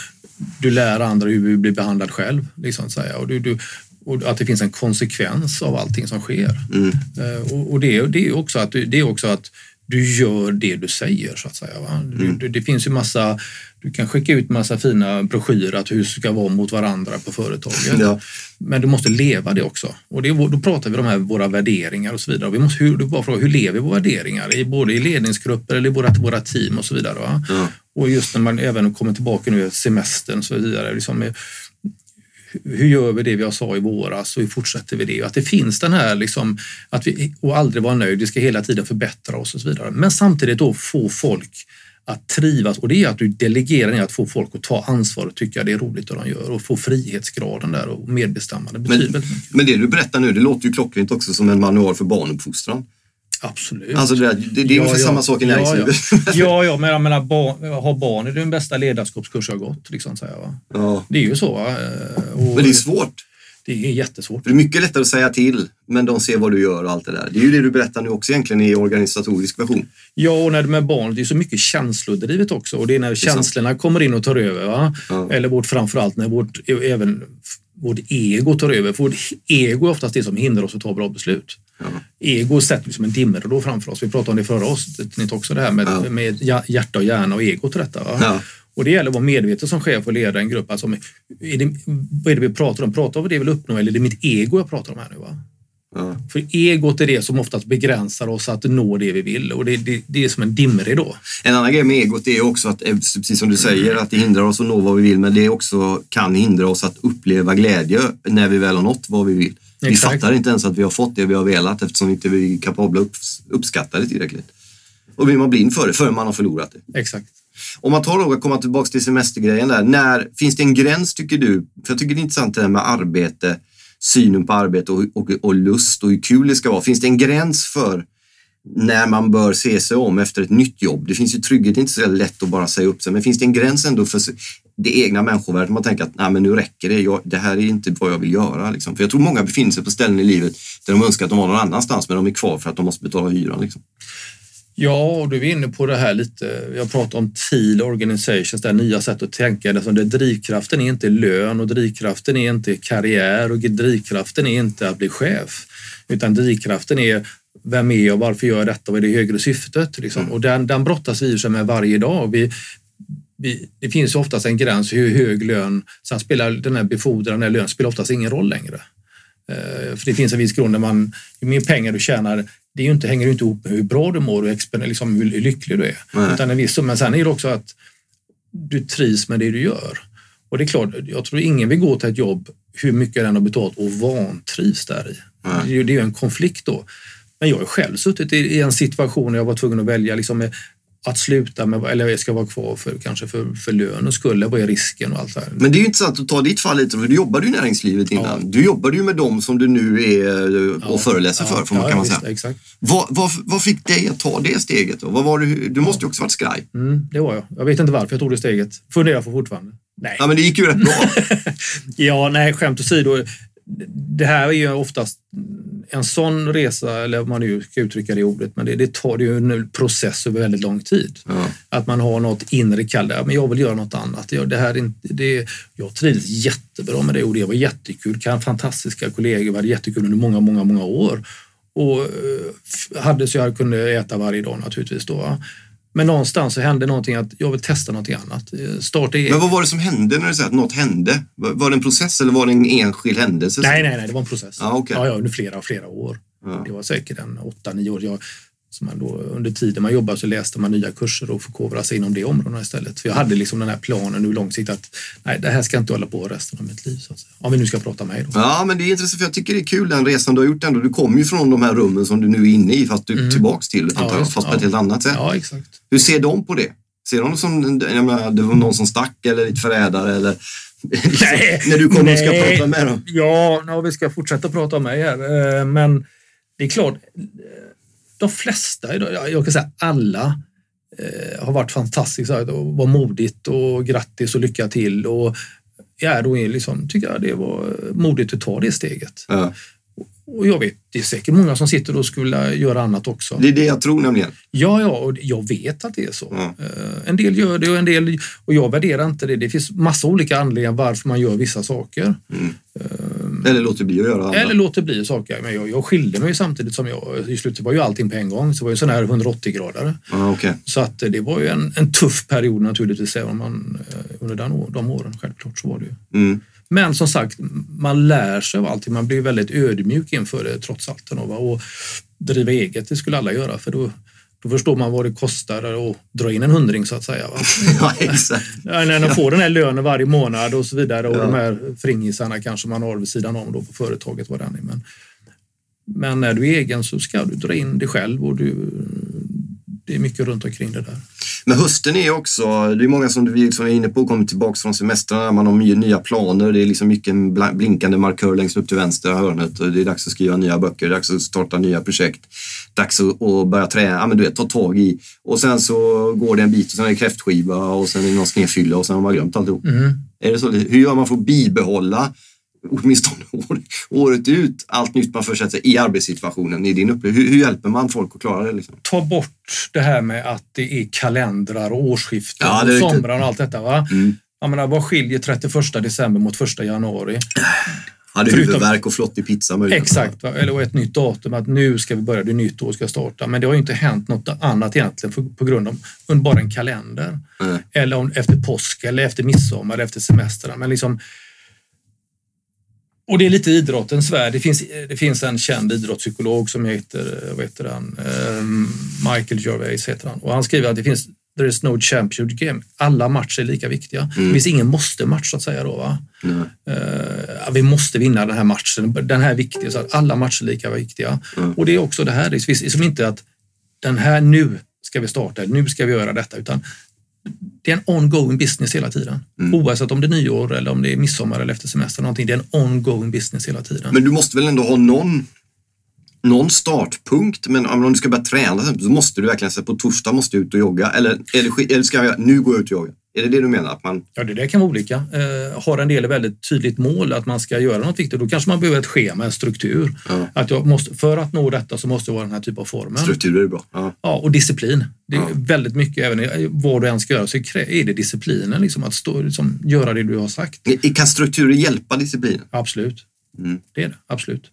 du lär andra hur du blir behandlad själv. Liksom, så och, du, du, och att det finns en konsekvens av allting som sker. Mm. Eh, och, och det, det, är också att, det är också att du gör det du säger så att säga. Va? Mm. Du, det finns ju massa, du kan skicka ut massa fina broschyrer att hur du ska vara mot varandra på företaget. Ja. Men du måste leva det också. Och det, då pratar vi om här, våra värderingar och så vidare. Vi måste, hur, bara fråga, hur lever vi våra värderingar? I, både i ledningsgrupper eller i våra, våra team och så vidare. Va? Ja. Och just när man även kommer tillbaka nu semestern och så vidare. Liksom, hur gör vi det vi sa i våras och hur fortsätter vi det? Att det finns den här liksom, att vi och aldrig vara nöjd, vi ska hela tiden förbättra oss och så vidare. Men samtidigt då få folk att trivas och det är att du delegerar ner att få folk att ta ansvar och tycka det är roligt det de gör och få frihetsgraden där och medbestämmande. Men, men det du berättar nu, det låter ju klockrent också som en manual för barnuppfostran. Absolut. Alltså det, det, det är ja, ja. samma sak i näringslivet. Ja, ja. [LAUGHS] ja, ja men jag menar, barn, ha barn är den bästa ledarskapskurs jag gått. Liksom, säga, va? Ja. Det är ju så. Va? Och, men det är svårt. Det är jättesvårt. Det är mycket lättare att säga till, men de ser vad du gör och allt det där. Det är ju det du berättar nu också egentligen i organisatorisk version. Ja, och när det med barn, det är så mycket känslodrivet också. Och det är när det är känslorna sant. kommer in och tar över. Ja. Eller vårt, framförallt när vårt, även vårt ego tar över. För vårt ego är oftast det som hindrar oss att ta bra beslut. Ego sätter liksom en dimridå framför oss. Vi pratade om det förra avsnittet också, det här med, ja. med hjärta och hjärna och ego till detta. Ja. Och det gäller att vara medveten som chef och leda en grupp. Alltså, är det, vad är det vi pratar om? Pratar vi om det vi vill uppnå eller är det mitt ego jag pratar om här nu? Va? Ja. För egot är det som oftast begränsar oss att nå det vi vill och det, det, det är som en dimridå. En annan grej med egot är också att, eh, precis som du säger, att det hindrar oss att nå vad vi vill men det också kan hindra oss att uppleva glädje när vi väl har nått vad vi vill. Vi Exakt. fattar inte ens att vi har fått det vi har velat eftersom vi inte är kapabla att uppskatta det tillräckligt. Och blir man blind för det förrän man har förlorat det. Exakt. Om man tar och kommer tillbaka till semestergrejen där. När, finns det en gräns tycker du? För jag tycker det är intressant det här med arbete, synen på arbete och, och, och lust och hur kul det ska vara. Finns det en gräns för när man bör se sig om efter ett nytt jobb? Det finns ju trygghet, det är inte så lätt att bara säga upp sig, men finns det en gräns ändå för det egna människovärdet? Man tänker att Nej, men nu räcker det, jag, det här är inte vad jag vill göra. Liksom. För jag tror många befinner sig på ställen i livet där de önskar att de var någon annanstans, men de är kvar för att de måste betala hyran. Liksom. Ja, och du är inne på det här lite. Jag pratar om TIL Organizations, det här nya sättet att tänka. Det där drivkraften är inte lön och drivkraften är inte karriär och drivkraften är inte att bli chef. Utan drivkraften är vem är jag, varför gör jag detta, vad är det högre syftet? Liksom. Mm. Och den, den brottas vi med varje dag. Vi, vi, det finns oftast en gräns hur hög lön, sen spelar den här befordran, här lön spelar oftast ingen roll längre. Uh, för det finns en viss grund där man, ju mer pengar du tjänar, det är ju inte, hänger ju inte ihop med hur bra du mår och liksom hur lycklig du är. Nej. Utan en viss Men sen är det också att du trivs med det du gör. Och det är klart, jag tror ingen vill gå till ett jobb hur mycket den har betalt och vantrivs där i. Det är ju en konflikt då. Men jag har själv suttit i en situation där jag var tvungen att välja liksom att sluta med, eller jag ska vara kvar för kanske för, för lönens skull. Vad är risken och allt det här. Men det är ju intressant att ta ditt fall lite, för du jobbade ju i näringslivet innan. Ja. Du jobbade ju med dem som du nu är eh, och ja. föreläser för, får man, kan man säga. Visst, exakt. Vad, vad, vad fick dig att ta det steget? Då? Vad var du, du måste ju också varit skraj. Mm, det var jag. Jag vet inte varför jag tog det steget. Funderar på fortfarande. Nej. Ja, men det gick ju rätt bra. [LAUGHS] ja, nej, skämt åsido. Det här är ju oftast en sån resa, eller om man nu ska uttrycka det ordet, men det, det tar ju en process över väldigt lång tid. Ja. Att man har något inre kall, men jag vill göra något annat. Jag, det här det, jag trivdes jättebra med det och det var jättekul. Fantastiska kollegor, vi hade jättekul under många, många, många år. Och eh, hade så jag kunde äta varje dag naturligtvis då. Men någonstans så hände någonting att jag vill testa någonting annat. Starta Men vad var det som hände när du säger att något hände? Var det en process eller var det en enskild händelse? Nej, nej, nej, det var en process. Ah, okay. ja, ja, under flera, flera år. Ja. Det var säkert en åtta, nio år. Jag, så man då, under tiden man jobbade så läste man nya kurser och förkovrade sig inom det området istället. För jag hade liksom den här planen nu långsiktigt att nej, det här ska inte hålla på resten av mitt liv. Så att säga. Om vi nu ska prata om mig då. Ja, men det är intressant för jag tycker det är kul den resan du har gjort ändå. Du kommer ju från de här rummen som du nu är inne i fast du är mm. tillbaks till, ja, fast på ja. ett helt annat sätt. Ja, exakt. Hur ser de på det? Ser de som jag menar, det var någon som stack eller lite förrädare eller [LAUGHS] nej, när du kommer och ska prata med dem? Ja, no, vi ska fortsätta prata om mig här. Eh, men det är klart, de flesta, jag kan säga alla, eh, har varit fantastiska. Var modigt och grattis och lycka till. Och ja, då är liksom, tycker jag det var modigt att ta det steget. Ja. Och jag vet, det är säkert många som sitter och skulle göra annat också. Det är det jag tror nämligen. Ja, ja, och jag vet att det är så. Ja. Eh, en del gör det och en del, och jag värderar inte det. Det finns massa olika anledningar varför man gör vissa saker. Mm. Uh, eller låter bli att göra andra. Eller låter bli saker. Men jag, jag skilde mig samtidigt som jag, i slutet var ju allting på en gång. Så det var ju sån här 180-gradare. Ah, okay. Så att det var ju en, en tuff period naturligtvis även man, eh, under den, de åren. Självklart så var det ju. Mm. Men som sagt, man lär sig av allting. Man blir väldigt ödmjuk inför det trots allt. Och driva eget, det skulle alla göra för då, då förstår man vad det kostar att dra in en hundring så att säga. Va? [LAUGHS] Ja, exakt. Ja, när man får den här lönen varje månad och så vidare och ja. de här fringisarna kanske man har vid sidan om då på företaget. Vad den är. Men, men när du är egen så ska du dra in det själv och du, det är mycket runt omkring det där. Men hösten är också, det är många som vi som är inne på kommer tillbaka från semestrarna, man har nya planer, det är liksom mycket blinkande markör längst upp till vänster hörnet och det är dags att skriva nya böcker, dags att starta nya projekt, dags att börja träna, ja men du vet, ta tag i och sen så går det en bit och sen är det kräftskiva och sen är det någon snedfylla och sen har man glömt alltihop. Mm. Är det så? Hur gör man för att bibehålla åtminstone [LAUGHS] året ut allt nytt man försätter sig i arbetssituationen i din upplevelse. Hur, hur, hjälper man folk att klara det? Liksom? Ta bort det här med att det är kalendrar och årsskiften ja, och somrar och allt detta. Va? Mm. Jag menar, vad skiljer 31 december mot 1 januari? Hade Förutom, huvudvärk och flottig pizza möjligen. Exakt, eller ett nytt datum att nu ska vi börja, det är nytt år ska starta. Men det har ju inte hänt något annat egentligen för, på grund av bara en kalender. Mm. Eller om, efter påsk eller efter midsommar eller efter semestrarna. Men liksom, och det är lite idrottens värld. Det finns, det finns en känd idrottspsykolog som heter, vad heter han? Um, Michael Gervais heter han. Och han skriver att det finst there is no championship game. Alla matcher är lika viktiga. Mm. Det finns ingen måste-match så att säga. Då, va? Mm. Uh, vi måste vinna den här matchen. Den här är viktig. Så att alla matcher är lika viktiga. Mm. Och det är också det här. Det är som inte att den här nu ska vi starta, nu ska vi göra detta, utan det är en ongoing business hela tiden. Mm. Oavsett om det är nyår eller om det är midsommar eller efter semester. Någonting. Det är en ongoing business hela tiden. Men du måste väl ändå ha någon, någon startpunkt? Men om du ska börja träna så måste du verkligen säga på torsdag måste du ut och jogga. Eller, eller, eller ska jag nu gå ut och jogga? Är det det du menar? Att man... Ja, det där kan vara olika. Eh, har en del väldigt tydligt mål att man ska göra något viktigt, då kanske man behöver ett schema, en struktur. Ja. Att jag måste, för att nå detta så måste det vara den här typen av formen. Struktur är bra. Ja, ja och disciplin. Det är ja. väldigt mycket, även vad du än ska göra, så är det disciplinen. Liksom, att stå, liksom, göra det du har sagt. Kan strukturer hjälpa disciplin? Absolut. Mm. Det är det, absolut.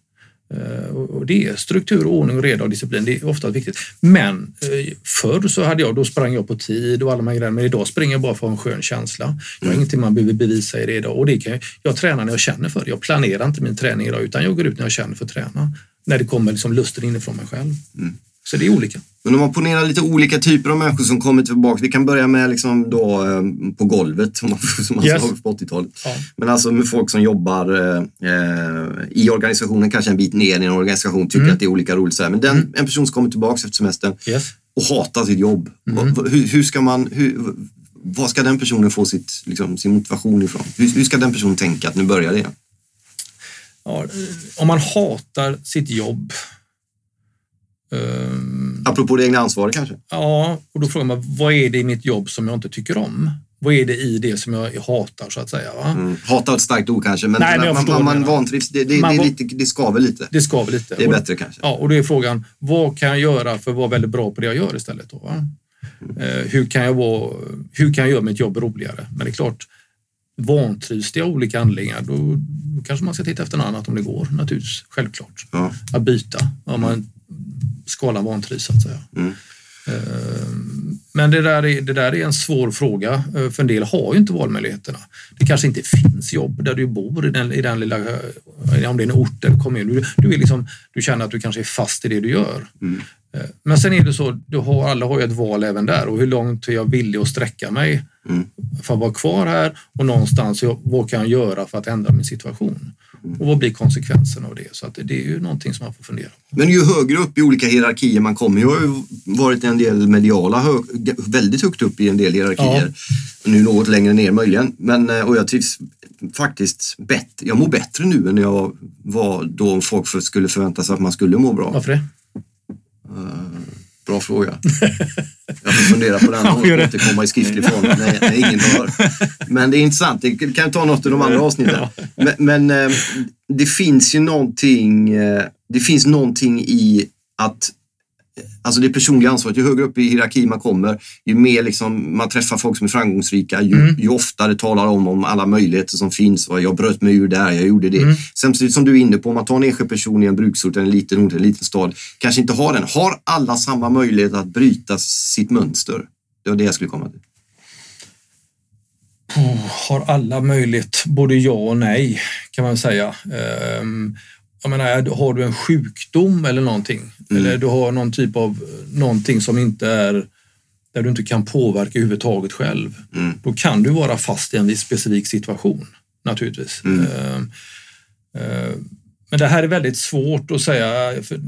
Eh, och det är struktur, ordning och reda och disciplin. Det är ofta viktigt. Men eh, förr så hade jag, då sprang jag på tid och alla de här grejerna. Men idag springer jag bara för en skön känsla. Jag har mm. ingenting man behöver bevisa i det idag. Och det kan jag, jag tränar när jag känner för det. Jag planerar inte min träning idag utan jag går ut när jag känner för att träna. När det kommer liksom lusten inifrån mig själv. Mm. Så det är olika. Men om man ponerar lite olika typer av människor som kommer tillbaka. Vi kan börja med liksom då, eh, på golvet som man yes. sa på 80-talet. Ja. Men alltså med folk som jobbar eh, eh, i organisationen, kanske en bit ner i en organisation, tycker mm. att det är olika roligt. Men den, mm. en person som kommer tillbaka efter semestern yes. och hatar sitt jobb. Mm. Hur, hur, ska man... Hur, var ska den personen få sitt, liksom, sin motivation ifrån? Hur, hur ska den personen tänka att nu börjar det? Ja, om man hatar sitt jobb Um, Apropå det egna ansvaret kanske? Ja, och då frågar man vad är det i mitt jobb som jag inte tycker om? Vad är det i det som jag hatar så att säga? Va? Mm. Hatar ett starkt ord kanske, men Nej, men man, man, man vantrivs. Det, det, man, det, lite, det skaver lite. Det skaver lite. Det är bättre kanske. Ja, och då är frågan, vad kan jag göra för att vara väldigt bra på det jag gör istället? Då? Mm. Eh, hur, kan jag vara, hur kan jag göra mitt jobb roligare? Men det är klart, vantrivs det av olika anledningar, då, då, kanske man ska titta efter något annat om det går naturligtvis. Självklart. Ja. Att byta. Om man skalan vantrivs så att säga. Mm. Eh, men det där, är, det där är en svår fråga, eh, för en del har ju inte valmöjligheterna. Det kanske inte finns jobb där du bor i den, i den lilla, eh, om det är en ort eller kommun. Du, du, är liksom, du känner att du kanske är fast i det du gör. Mm. Men sen är det så, du har, alla har ju ett val även där och hur långt är jag villig att sträcka mig mm. för att vara kvar här och någonstans, vad kan jag göra för att ändra min situation? Och vad blir konsekvenserna av det? Så att det är ju någonting som man får fundera på. Men ju högre upp i olika hierarkier man kommer, jag har ju varit en del mediala, hög, väldigt högt upp i en del hierarkier. Ja. Nu något längre ner möjligen. Men, eh, och jag trivs faktiskt bättre. Jag mår bättre nu än jag var då folk skulle förvänta sig att man skulle må bra. Varför det? Uh, Bra fråga. Jag får fundera på den [LAUGHS] och återkomma i skriftlig form när, när ingen hör. Men det är intressant. Det kan ta något av de andra avsnitten. Men, men eh, det finns ju någonting, eh, det finns någonting i att Alltså det personliga ansvaret, ju högre upp i hierarkin man kommer, ju mer liksom man träffar folk som är framgångsrika, ju, mm. ju oftare talar om, om alla möjligheter som finns. Jag bröt mig ur där, jag gjorde det. Mm. Samtidigt som du är inne på, om man tar en enskild person i en bruksort, en liten ort, en liten stad, kanske inte har den. Har alla samma möjlighet att bryta sitt mönster? Det var det jag skulle komma till. Har alla möjlighet? Både ja och nej, kan man säga. Um, jag menar, har du en sjukdom eller någonting, mm. eller du har någon typ av någonting som inte är där du inte kan påverka överhuvudtaget själv, mm. då kan du vara fast i en viss specifik situation naturligtvis. Mm. Uh, uh, men det här är väldigt svårt att säga. För, uh,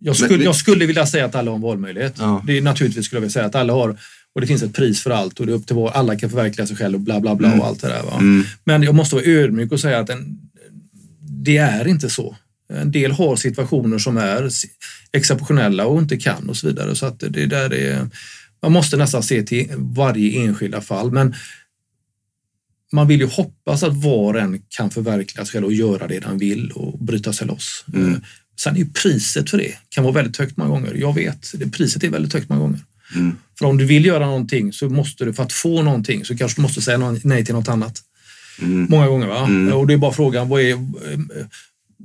jag, skulle, men, jag skulle vilja säga att alla har en valmöjlighet. Ja. Det är naturligtvis skulle jag vilja säga att alla har och det finns ett pris för allt och det är upp till var alla kan förverkliga sig själv och bla bla bla mm. och allt det där. Mm. Men jag måste vara ödmjuk och säga att en, det är inte så. En del har situationer som är exceptionella och inte kan och så vidare. Så att det där är, man måste nästan se till varje enskilda fall. Men man vill ju hoppas att var och en kan förverkliga sig själv och göra det den vill och bryta sig loss. Mm. Sen är ju priset för det kan vara väldigt högt många gånger. Jag vet, det priset är väldigt högt många gånger. Mm. För om du vill göra någonting så måste du, för att få någonting så kanske du måste säga nej till något annat. Mm. Många gånger. Va? Mm. Och det är bara frågan, vad är eh,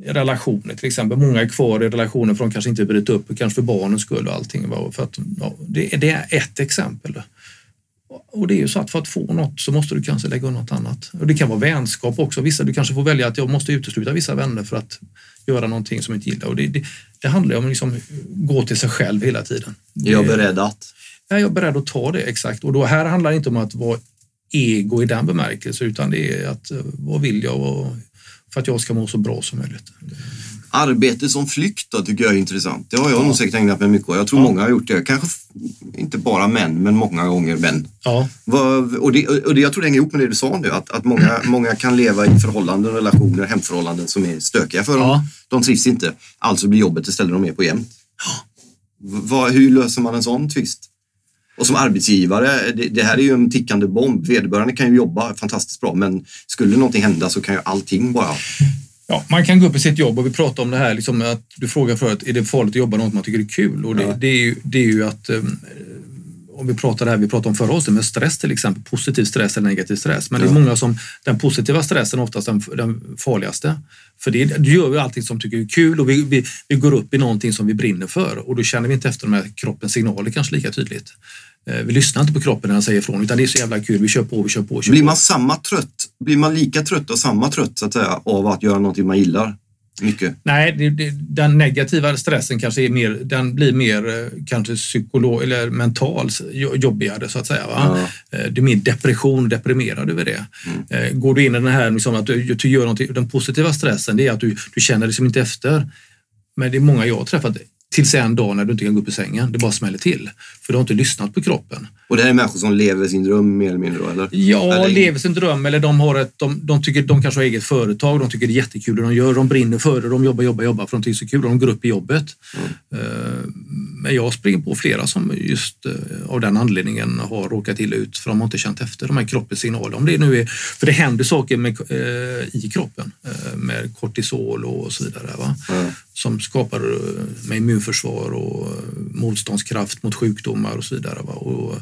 relationer till exempel. Många är kvar i relationer för de kanske inte bryter upp, kanske för barnens skull och allting. Va? För att, ja, det, det, är ett exempel. Och det är ju så att för att få något så måste du kanske lägga något annat. Och det kan vara vänskap också. Vissa, du kanske får välja att jag måste utesluta vissa vänner för att göra någonting som jag inte gillar. Och det, det, det handlar ju om att liksom gå till sig själv hela tiden. Är jag beredd att? Är jag beredd att ta det, exakt. Och då här handlar det inte om att vara ego i den bemärkelsen utan det är att eh, vad vill jag och för att jag ska må så bra som möjligt. Arbete som flykt då, tycker jag är intressant. Det har jag ja. nog säkert ägnat mig mycket åt. Jag tror ja. många har gjort det. Kanske inte bara män, men många gånger män. Ja. Och, det, och det, jag tror det hänger ihop med det du sa nu, att, att många, [CLEARS THROAT] många kan leva i förhållanden, relationer, hemförhållanden som är stökiga för dem. De trivs inte, alltså blir jobbet istället de är på jämt. Vad, hur löser man en sån tvist? Och som arbetsgivare, det, det, här är ju en tickande bomb. Vederbörande kan ju jobba fantastiskt bra, men skulle någonting hända så kan ju allting bara Ja, man kan gå upp i sitt jobb och vi pratar om det här, liksom att du frågar förut, är det farligt att jobba något man tycker är kul? Och det, ja. det, är, ju, det är ju att um, om vi pratar det här vi pratade om förra året med stress till exempel, positiv stress eller negativ stress. Men ja. det är många som, den positiva stressen är oftast den, den farligaste. För det, du gör vi allting som tycker är kul och vi, vi, vi, går upp i någonting som vi brinner för och då känner vi inte efter de här kroppens signaler kanske lika tydligt. Eh, vi lyssnar inte på kroppen när den säger ifrån utan det är så jävla kul, vi kör på, vi kör på. Kör blir man samma trött, blir man lika trött och samma trött så att säga av att göra någonting man gillar? Mycket. Nej, det, det, den negativa stressen kanske är mer, den blir mer eh, kanske psykolog eller mental jobbigare så att säga. Va? Ja. Eh, det är mer depression, deprimerad över det. Mm. Går du in i den här liksom att du, du gör någonting, den positiva stressen det är att du, du känner liksom inte efter. Men det är många jag har träffat, Tills en dag när du inte kan gå upp ur sängen. Det bara smäller till. För du har inte lyssnat på kroppen. Och det här är människor som lever sin dröm mer eller mindre? Eller? Ja, eller? lever sin dröm eller de, har ett, de, de, tycker, de kanske har eget företag. De tycker det är jättekul det de gör. De brinner för det. De jobbar, jobbar, jobbar för de tycker det är så kul. Och de går upp i jobbet. Mm. Men jag springer på flera som just eh, av den anledningen har råkat illa ut för de har inte känt efter de här kroppens signaler. Om det nu är, för det händer saker med, eh, i kroppen med kortisol och så vidare. Va? Mm som skapar eh, med immunförsvar och eh, motståndskraft mot sjukdomar och så vidare. Va? Och, eh,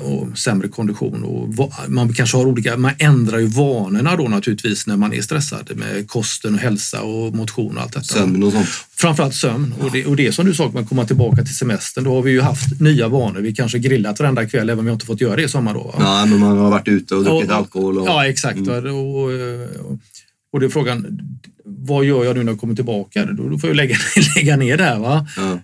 och sämre kondition och man kanske har olika, man ändrar ju vanorna då naturligtvis när man är stressad med kosten och hälsa och motion och allt detta. Sömn och sånt. Framförallt sömn och det, och det som du sa, man kommer tillbaka till semestern, då har vi ju haft nya vanor. Vi kanske grillat varenda kväll även om vi inte fått göra det i sommar då. Ja, men man har varit ute och druckit alkohol. Och... Ja, exakt. Mm. Och, och, och det är frågan, vad gör jag nu när jag kommer tillbaka? Då, då får jag lägga, [LAUGHS] lägga ner det här. Va? Ja.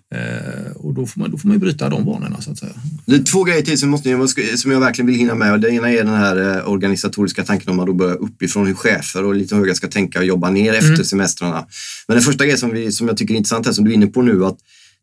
Och då får, man, då får man ju bryta de vanorna så att säga. Det är två grejer till som, måste, som jag verkligen vill hinna med. Det ena är den här eh, organisatoriska tanken om man då börjar uppifrån hur chefer och lite höga ska tänka och jobba ner efter mm. semestrarna. Men den första grejen som, vi, som jag tycker är intressant här, som du är inne på nu, att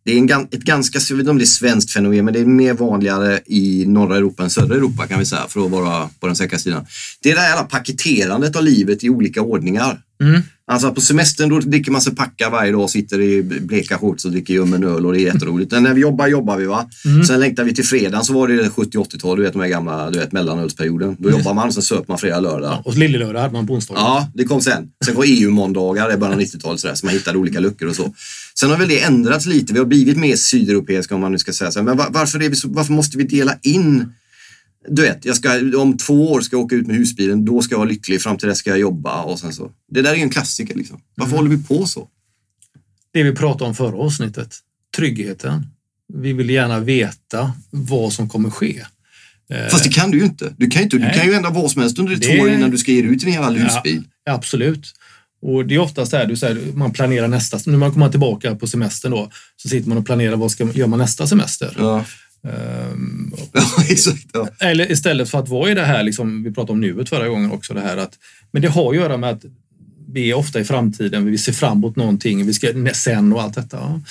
det är en, ett ganska, jag vet inte om det är svenskt fenomen, men det är mer vanligare i norra Europa än södra Europa kan vi säga, för att vara på den säkra sidan. Det är det här paketerandet av livet i olika ordningar. Mm. Alltså på semestern då dricker man sig packa varje dag, sitter i bleka shorts och dricker ljummen öl och det är jätteroligt. Men när vi jobbar, jobbar vi va. Mm. Sen längtar vi till fredagen så var det 70-80-tal, du vet de här gamla, du vet mellanölsperioden. Då jobbar man och sen söper man fredag, lördag. Ja, och lillelördag hade man på onsdagen. Ja, det kom sen. Sen var EU-måndagar i början av 90-talet sådär, så man hittade olika luckor och så. Sen har väl det ändrats lite. Vi har blivit mer sydeuropeiska om man nu ska säga så. Men varför, vi så, varför måste vi dela in du vet, jag ska, om två år ska jag åka ut med husbilen, då ska jag vara lycklig, fram till dess ska jag jobba och sen så. Det där är ju en klassiker liksom. Varför mm. håller vi på så? Det vi pratade om förra avsnittet, tryggheten. Vi vill gärna veta vad som kommer ske. Eh, Fast det kan du ju inte. Du kan inte, du kan ju ändra vad som helst under det... två år innan du ska ge dig ut i din jävla husbil. Ja, absolut. Och det är oftast där du säger, man planerar nästa, när man kommer tillbaka på semestern då, så sitter man och planerar vad ska gör man nästa semester. Ja. Um, [LAUGHS] exakt, ja. Eller istället för att vara i det här, liksom, vi pratade om nuet förra gången också, det här att, men det har att göra med att vi är ofta i framtiden, vi ser fram emot någonting, vi ska sen och allt detta.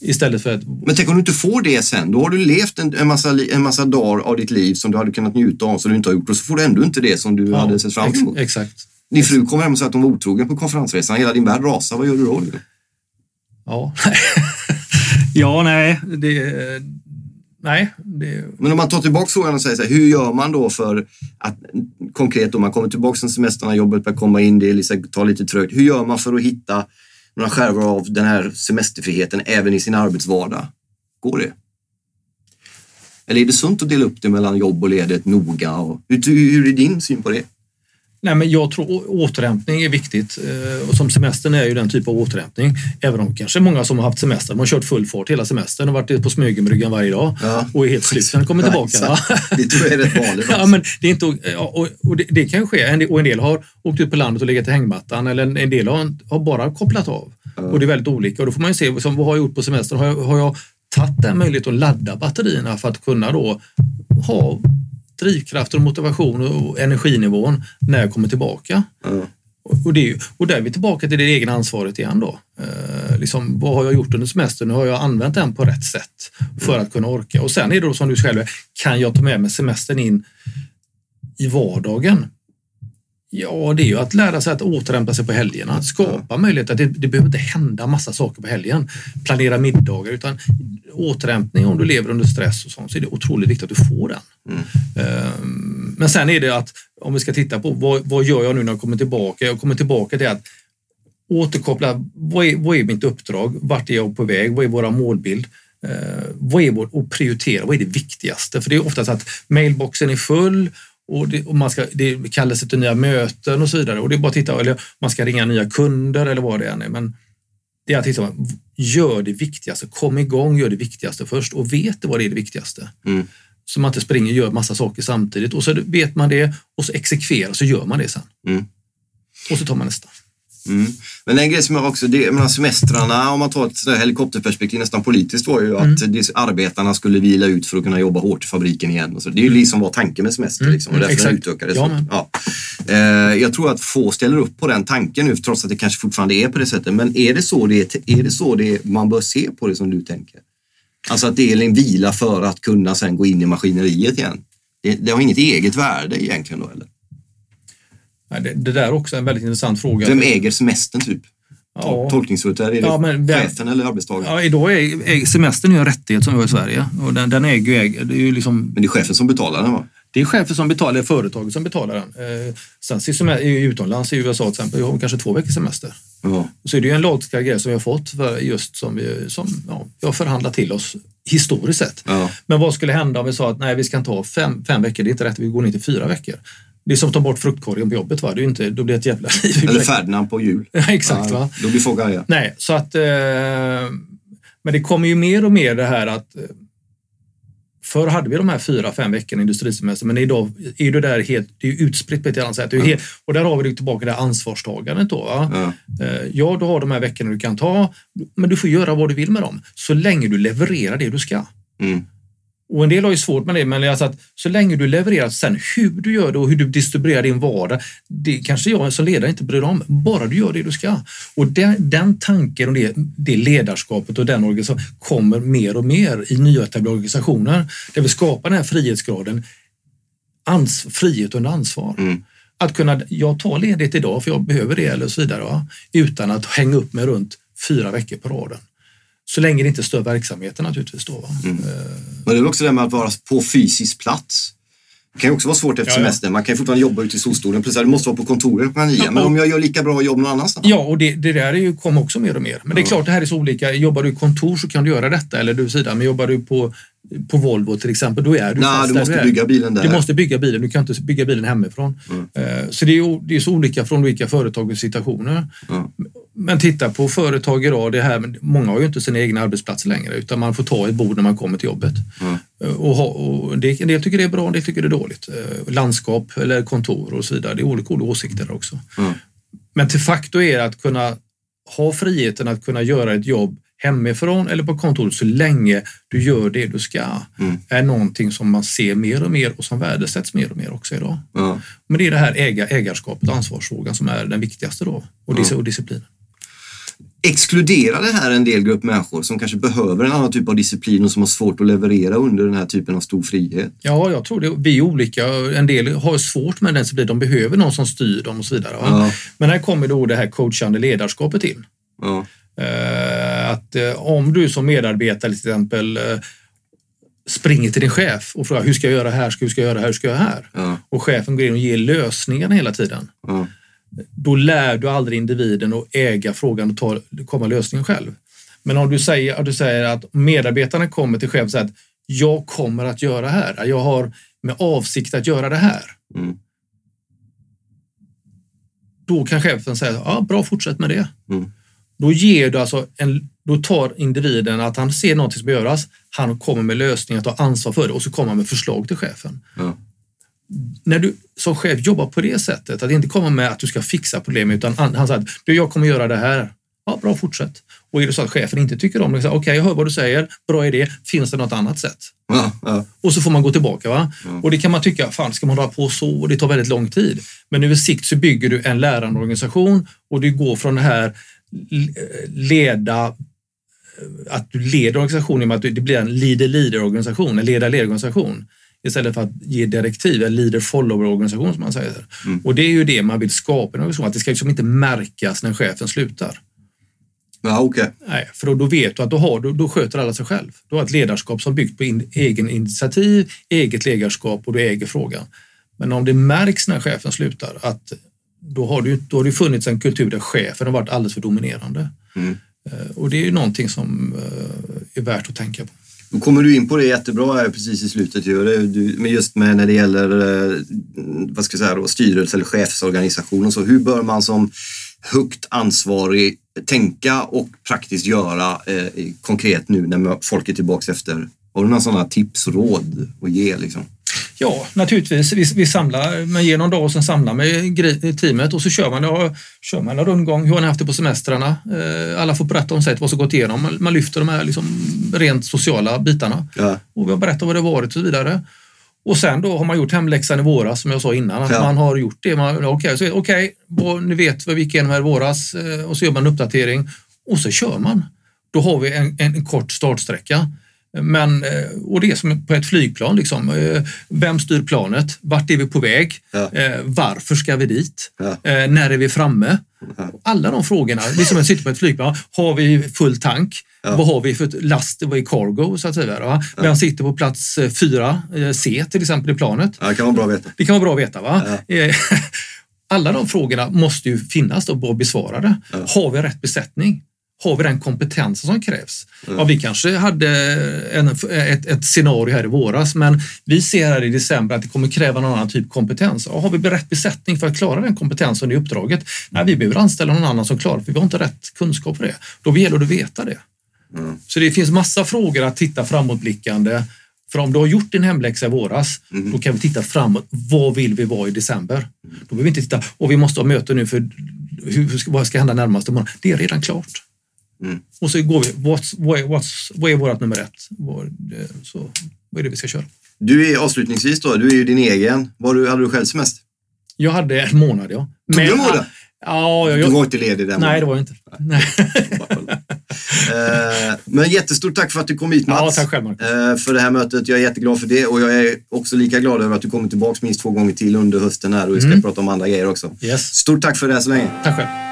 Istället för att... Men tänk om du inte får det sen, då har du levt en, en, massa, en massa dagar av ditt liv som du hade kunnat njuta av som du inte har gjort och så får du ändå inte det som du ja, hade sett fram emot. Exakt. Din fru kommer hem och säger att hon var otrogen på konferensresan, hela din värld rasar, vad gör du då? Ja, [LAUGHS] ja nej, det, Nej. Det... Men om man tar tillbaka frågan och säger så här, hur gör man då för att konkret om man kommer tillbaka från semestrarna, jobbet börjar komma in, det liksom, tar lite trögt. Hur gör man för att hitta några skärvor av den här semesterfriheten även i sin arbetsvardag? Går det? Eller är det sunt att dela upp det mellan jobb och ledigt, noga? Och, hur, hur är din syn på det? Nej, men jag tror återhämtning är viktigt. Eh, och som semestern är ju den typ av återhämtning. Även om kanske många som har haft semester, de har kört full fart hela semestern och varit på Smögenbryggan varje dag ja. och är helt slut när de kommer tillbaka. Ja, det tror jag är rätt vanligt. [LAUGHS] ja, men det, är inte, och, och det, det, kan ske. Och en del har åkt ut på landet och legat i hängmattan eller en del har, har bara kopplat av. Ja. Och det är väldigt olika. Och då får man ju se som, vad har jag gjort på semestern. Har jag, har jag tagit den möjligheten att ladda batterierna för att kunna då ha drivkraften, motivation och energinivån när jag kommer tillbaka. Mm. Och, det, och där är vi tillbaka till det egna ansvaret igen då. Eh, liksom, vad har jag gjort under semestern? Har jag använt den på rätt sätt för mm. att kunna orka? Och sen är det då som du själv kan jag ta med mig semestern in i vardagen? Ja, det är ju att lära sig att återhämta sig på helgerna, skapa möjligheter. Det, det behöver inte hända massa saker på helgen. Planera middagar, utan återhämtning om du lever under stress och sånt så är det otroligt viktigt att du får den. Mm. Ehm, men sen är det att om vi ska titta på vad, vad gör jag nu när jag kommer tillbaka? Jag kommer tillbaka till att återkoppla. Vad är, vad är mitt uppdrag? Vart är jag på väg? Vad är våra målbild? Uh, vad är vår, och prioritera, vad är det viktigaste? För det är ofta så att mailboxen är full och, det, och man ska, det kallas till nya möten och så vidare. Och det är bara att titta, eller man ska ringa nya kunder eller vad det än är. Men det är att titta, gör det viktigaste, kom igång, gör det viktigaste först och vet vad det är det viktigaste. Mm. Så man inte springer och gör massa saker samtidigt och så vet man det och så exekverar så gör man det sen. Mm. Och så tar man nästa. Mm. Men en grej som jag också, det, menar semestrarna, om man tar ett helikopterperspektiv nästan politiskt var ju att mm. arbetarna skulle vila ut för att kunna jobba hårt i fabriken igen. Så. Det är ju liksom vad tanken med semester mm. liksom, och därför Exakt. utökades. Ja, ja. Eh, jag tror att få ställer upp på den tanken nu trots att det kanske fortfarande är på det sättet. Men är det så, det, är det så det, man bör se på det som du tänker? Alltså att det är en vila för att kunna sen gå in i maskineriet igen. Det, det har inget eget värde egentligen då eller? Det, det där är också en väldigt intressant fråga. Vem äger semestern typ? Ja. Tolkningsföreträde, är det ja, men, chefen eller arbetstagaren? Ja, idag är, är semestern en rättighet som vi har i Sverige och den, den äger ju, det är ju liksom... Men det är chefen som betalar den va? Det är chefen som betalar, företaget som betalar den. Eh, sen semester, utomlands i USA till exempel, jag har kanske två veckors semester. Ja. Så är det ju en lagstiftad grej som vi har fått för just som vi, som, ja, vi har förhandlat till oss historiskt sett. Ja. Men vad skulle hända om vi sa att nej, vi ska inte ha fem, fem veckor, det är inte rätt, vi går ner till fyra veckor. Det är som att ta bort fruktkorgen på jobbet. Va? Det är inte, då blir det ett jävla [LAUGHS] liv. Eller Ferdinand på jul. exakt. Ja, va? Då blir folk arga. Nej, så att... Eh, men det kommer ju mer och mer det här att... Eh, förr hade vi de här fyra, fem veckorna industrisemester, men idag är det där helt det är utspritt på ett annat sätt. Det är helt, och där har vi tillbaka det ansvarstagandet. Då. Eh, ja, du har de här veckorna du kan ta, men du får göra vad du vill med dem så länge du levererar det du ska. Mm. Och en del har ju svårt med det, men alltså att så länge du levererar, sen hur du gör det och hur du distribuerar din vardag, det kanske jag som ledare inte bryr om. Bara du gör det du ska. Och den, den tanken och det, det ledarskapet och den organisationen kommer mer och mer i nyetablerade organisationer där vi skapar den här frihetsgraden, ans, frihet under ansvar. Mm. Att kunna, jag tar ledigt idag för jag behöver det eller så vidare, va? utan att hänga upp mig runt fyra veckor på raden. Så länge det inte stör verksamheten naturligtvis. Då, mm. Eh, Men det är också det med att vara på fysisk plats. Det kan ju också vara svårt efter ja, semestern. Man kan ju fortfarande jobba ute i solstolen. Att du måste vara på kontoret klockan nio. Men om jag gör lika bra jobb någon annanstans? Ja, och det, det där är ju, kommer också mer och mer. Men det är klart, det här är så olika. Jobbar du i kontor så kan du göra detta. Eller du sida. Men jobbar du på, på Volvo till exempel, då är du Nej, fast du måste du bygga bilen där. Du måste bygga bilen. Du kan inte bygga bilen hemifrån. Mm. Eh, så det är, det är så olika från olika företag och situationer. Mm. Men titta på företag idag, det här, många har ju inte sina egna arbetsplatser längre utan man får ta ett bord när man kommer till jobbet. Mm. Och, ha, och det, en del tycker det är bra, en del tycker det är dåligt. Eh, landskap eller kontor och så vidare, det är olika, olika åsikter också. Mm. Men till facto är det att kunna ha friheten att kunna göra ett jobb hemifrån eller på kontoret så länge du gör det du ska mm. är någonting som man ser mer och mer och som värdesätts mer och mer också idag. Men det är det här äga, ägarskapet och ansvarsfrågan som är den viktigaste då och, dis och disciplinen. Exkluderar det här en del grupp människor som kanske behöver en annan typ av disciplin och som har svårt att leverera under den här typen av stor frihet? Ja, jag tror det. Vi är olika. En del har svårt med den disciplinen. De behöver någon som styr dem och så vidare. Ja. Men här kommer då det här coachande ledarskapet in. Ja. Uh, att uh, om du som medarbetare till exempel uh, springer till din chef och frågar hur ska jag göra här, hur ska jag göra här, hur ska jag göra här? Ja. Och chefen går in och ger lösningarna hela tiden då lär du aldrig individen att äga frågan och ta, komma lösningen själv. Men om du säger, du säger att medarbetarna kommer till chefen och säger att jag kommer att göra här. Jag har med avsikt att göra det här. Mm. då kan chefen säga, ja bra, fortsätt med det. Mm. Då ger du alltså en, då tar individen att han ser något som ska göras, han kommer med lösningar, tar ansvar för det och så kommer han med förslag till chefen. Ja. När du som chef jobbar på det sättet, att inte komma med att du ska fixa problemet utan han, säger du jag kommer göra det här. Ja, bra, fortsätt. Och är det så att chefen inte tycker om det, okej, okay, jag hör vad du säger, bra idé, finns det något annat sätt? Ja, ja. Och så får man gå tillbaka. Va? Och det kan man tycka, fan ska man hålla på så? Och det tar väldigt lång tid. Men över sikt så bygger du en lärande organisation och du går från det här leda att du leder organisationen med att det blir en leader-leader-organisation, en leda-leder-organisation istället för att ge direktiv, en leader-follower-organisation som man säger. Mm. Och det är ju det man vill skapa i en organisation, att det ska liksom inte märkas när chefen slutar. Ja, okay. Nej, för då, då vet du att då, har, då, då sköter alla sig själv. Du har ett ledarskap som byggt på in, egen initiativ, eget ledarskap och du äger frågan. Men om det märks när chefen slutar att då har, det, då har det funnits en kultur där chefen har varit alldeles för dominerande. Mm. Och det är ju någonting som eh, är värt att tänka på. Då kommer du in på det jättebra här precis i slutet. Ju. Men just med när det gäller eh, vad ska jag säga då, styrelse eller chefsorganisation och så. Hur bör man som högt ansvarig tänka och praktiskt göra eh, konkret nu när folk är tillbaka efter? Har du några sådana tips och råd att ge? Liksom? Ja, naturligtvis. Vi, vi samlar, man ger någon dag och sen samlar med teamet och så kör man, ja, kör man en rundgång. Hur har ni haft det på semestrarna? Eh, alla får berätta om sig, vad som gått igenom. Man, lyfter de här liksom rent sociala bitarna Ja. och vi berättar vad det varit och så vidare. Och sen då har man gjort hemläxan i våras som jag sa innan. Ja. Man har gjort det. Okej, så, okej, vad- ni vet vad vi gick igenom här i våras eh, och så gör man en uppdatering och så kör man. Då har vi en, en kort startsträcka. Men, eh, och det är som på ett flygplan. Liksom. Eh, Vem styr planet? Vart är vi på väg? Ja. Eh, Varför ska vi dit? Ja. När är vi framme? Ja. Alla de frågorna, det är som att sitta på ett flygplan. Har vi full tank? Vad har vi för last? Vad är cargo? Så att säga, va? Vem sitter på plats eh, 4C till exempel i planet? Det kan vara bra att veta. Det kan vara bra att veta. Va? [LAUGHS] Alla de frågorna måste ju finnas och vara besvarade. Har vi rätt besättning? Har vi den kompetensen som krävs? Ja, vi kanske hade en, ett, ett scenario här i våras, men vi ser här i december att det kommer kräva någon annan typ kompetens. Ja, har vi rätt besättning för att klara den kompetensen i uppdraget? Nej, vi behöver anställa någon annan som klarar det, för vi har inte rätt kunskap för det. Då gäller det att veta det. Mm. Så det finns massa frågor att titta framåtblickande. För om du har gjort din hemläxa i våras, Mm. då kan vi titta framåt. Vad vill vi vara i december? Då behöver vi inte titta, och vi måste ha möte nu för hur, vad ska hända närmaste månaden? Det är redan klart. Mm. Och så går vi, what's, what's, vad är vårt nummer ett? Vad, eh, så, vad är det vi ska köra? Du är avslutningsvis då, du är ju din egen. Var du, hade du själv semester? Jag hade en månad, ja. Tog du en månad? Ja, jag, Du jag, var inte ledig den nej, det månaden. var jag inte. Nej. [LAUGHS] Eh, Men jättestort tack för att du kom hit Ja, Mats. tack själv, Marcus. Eh, För det här mötet. Jag är jätteglad för det och jag är också lika glad över att du kommer tillbaka minst två gånger till under hösten här och vi ska Mm. prata om andra grejer också. Yes. Stort tack för det här så länge. Tack själv.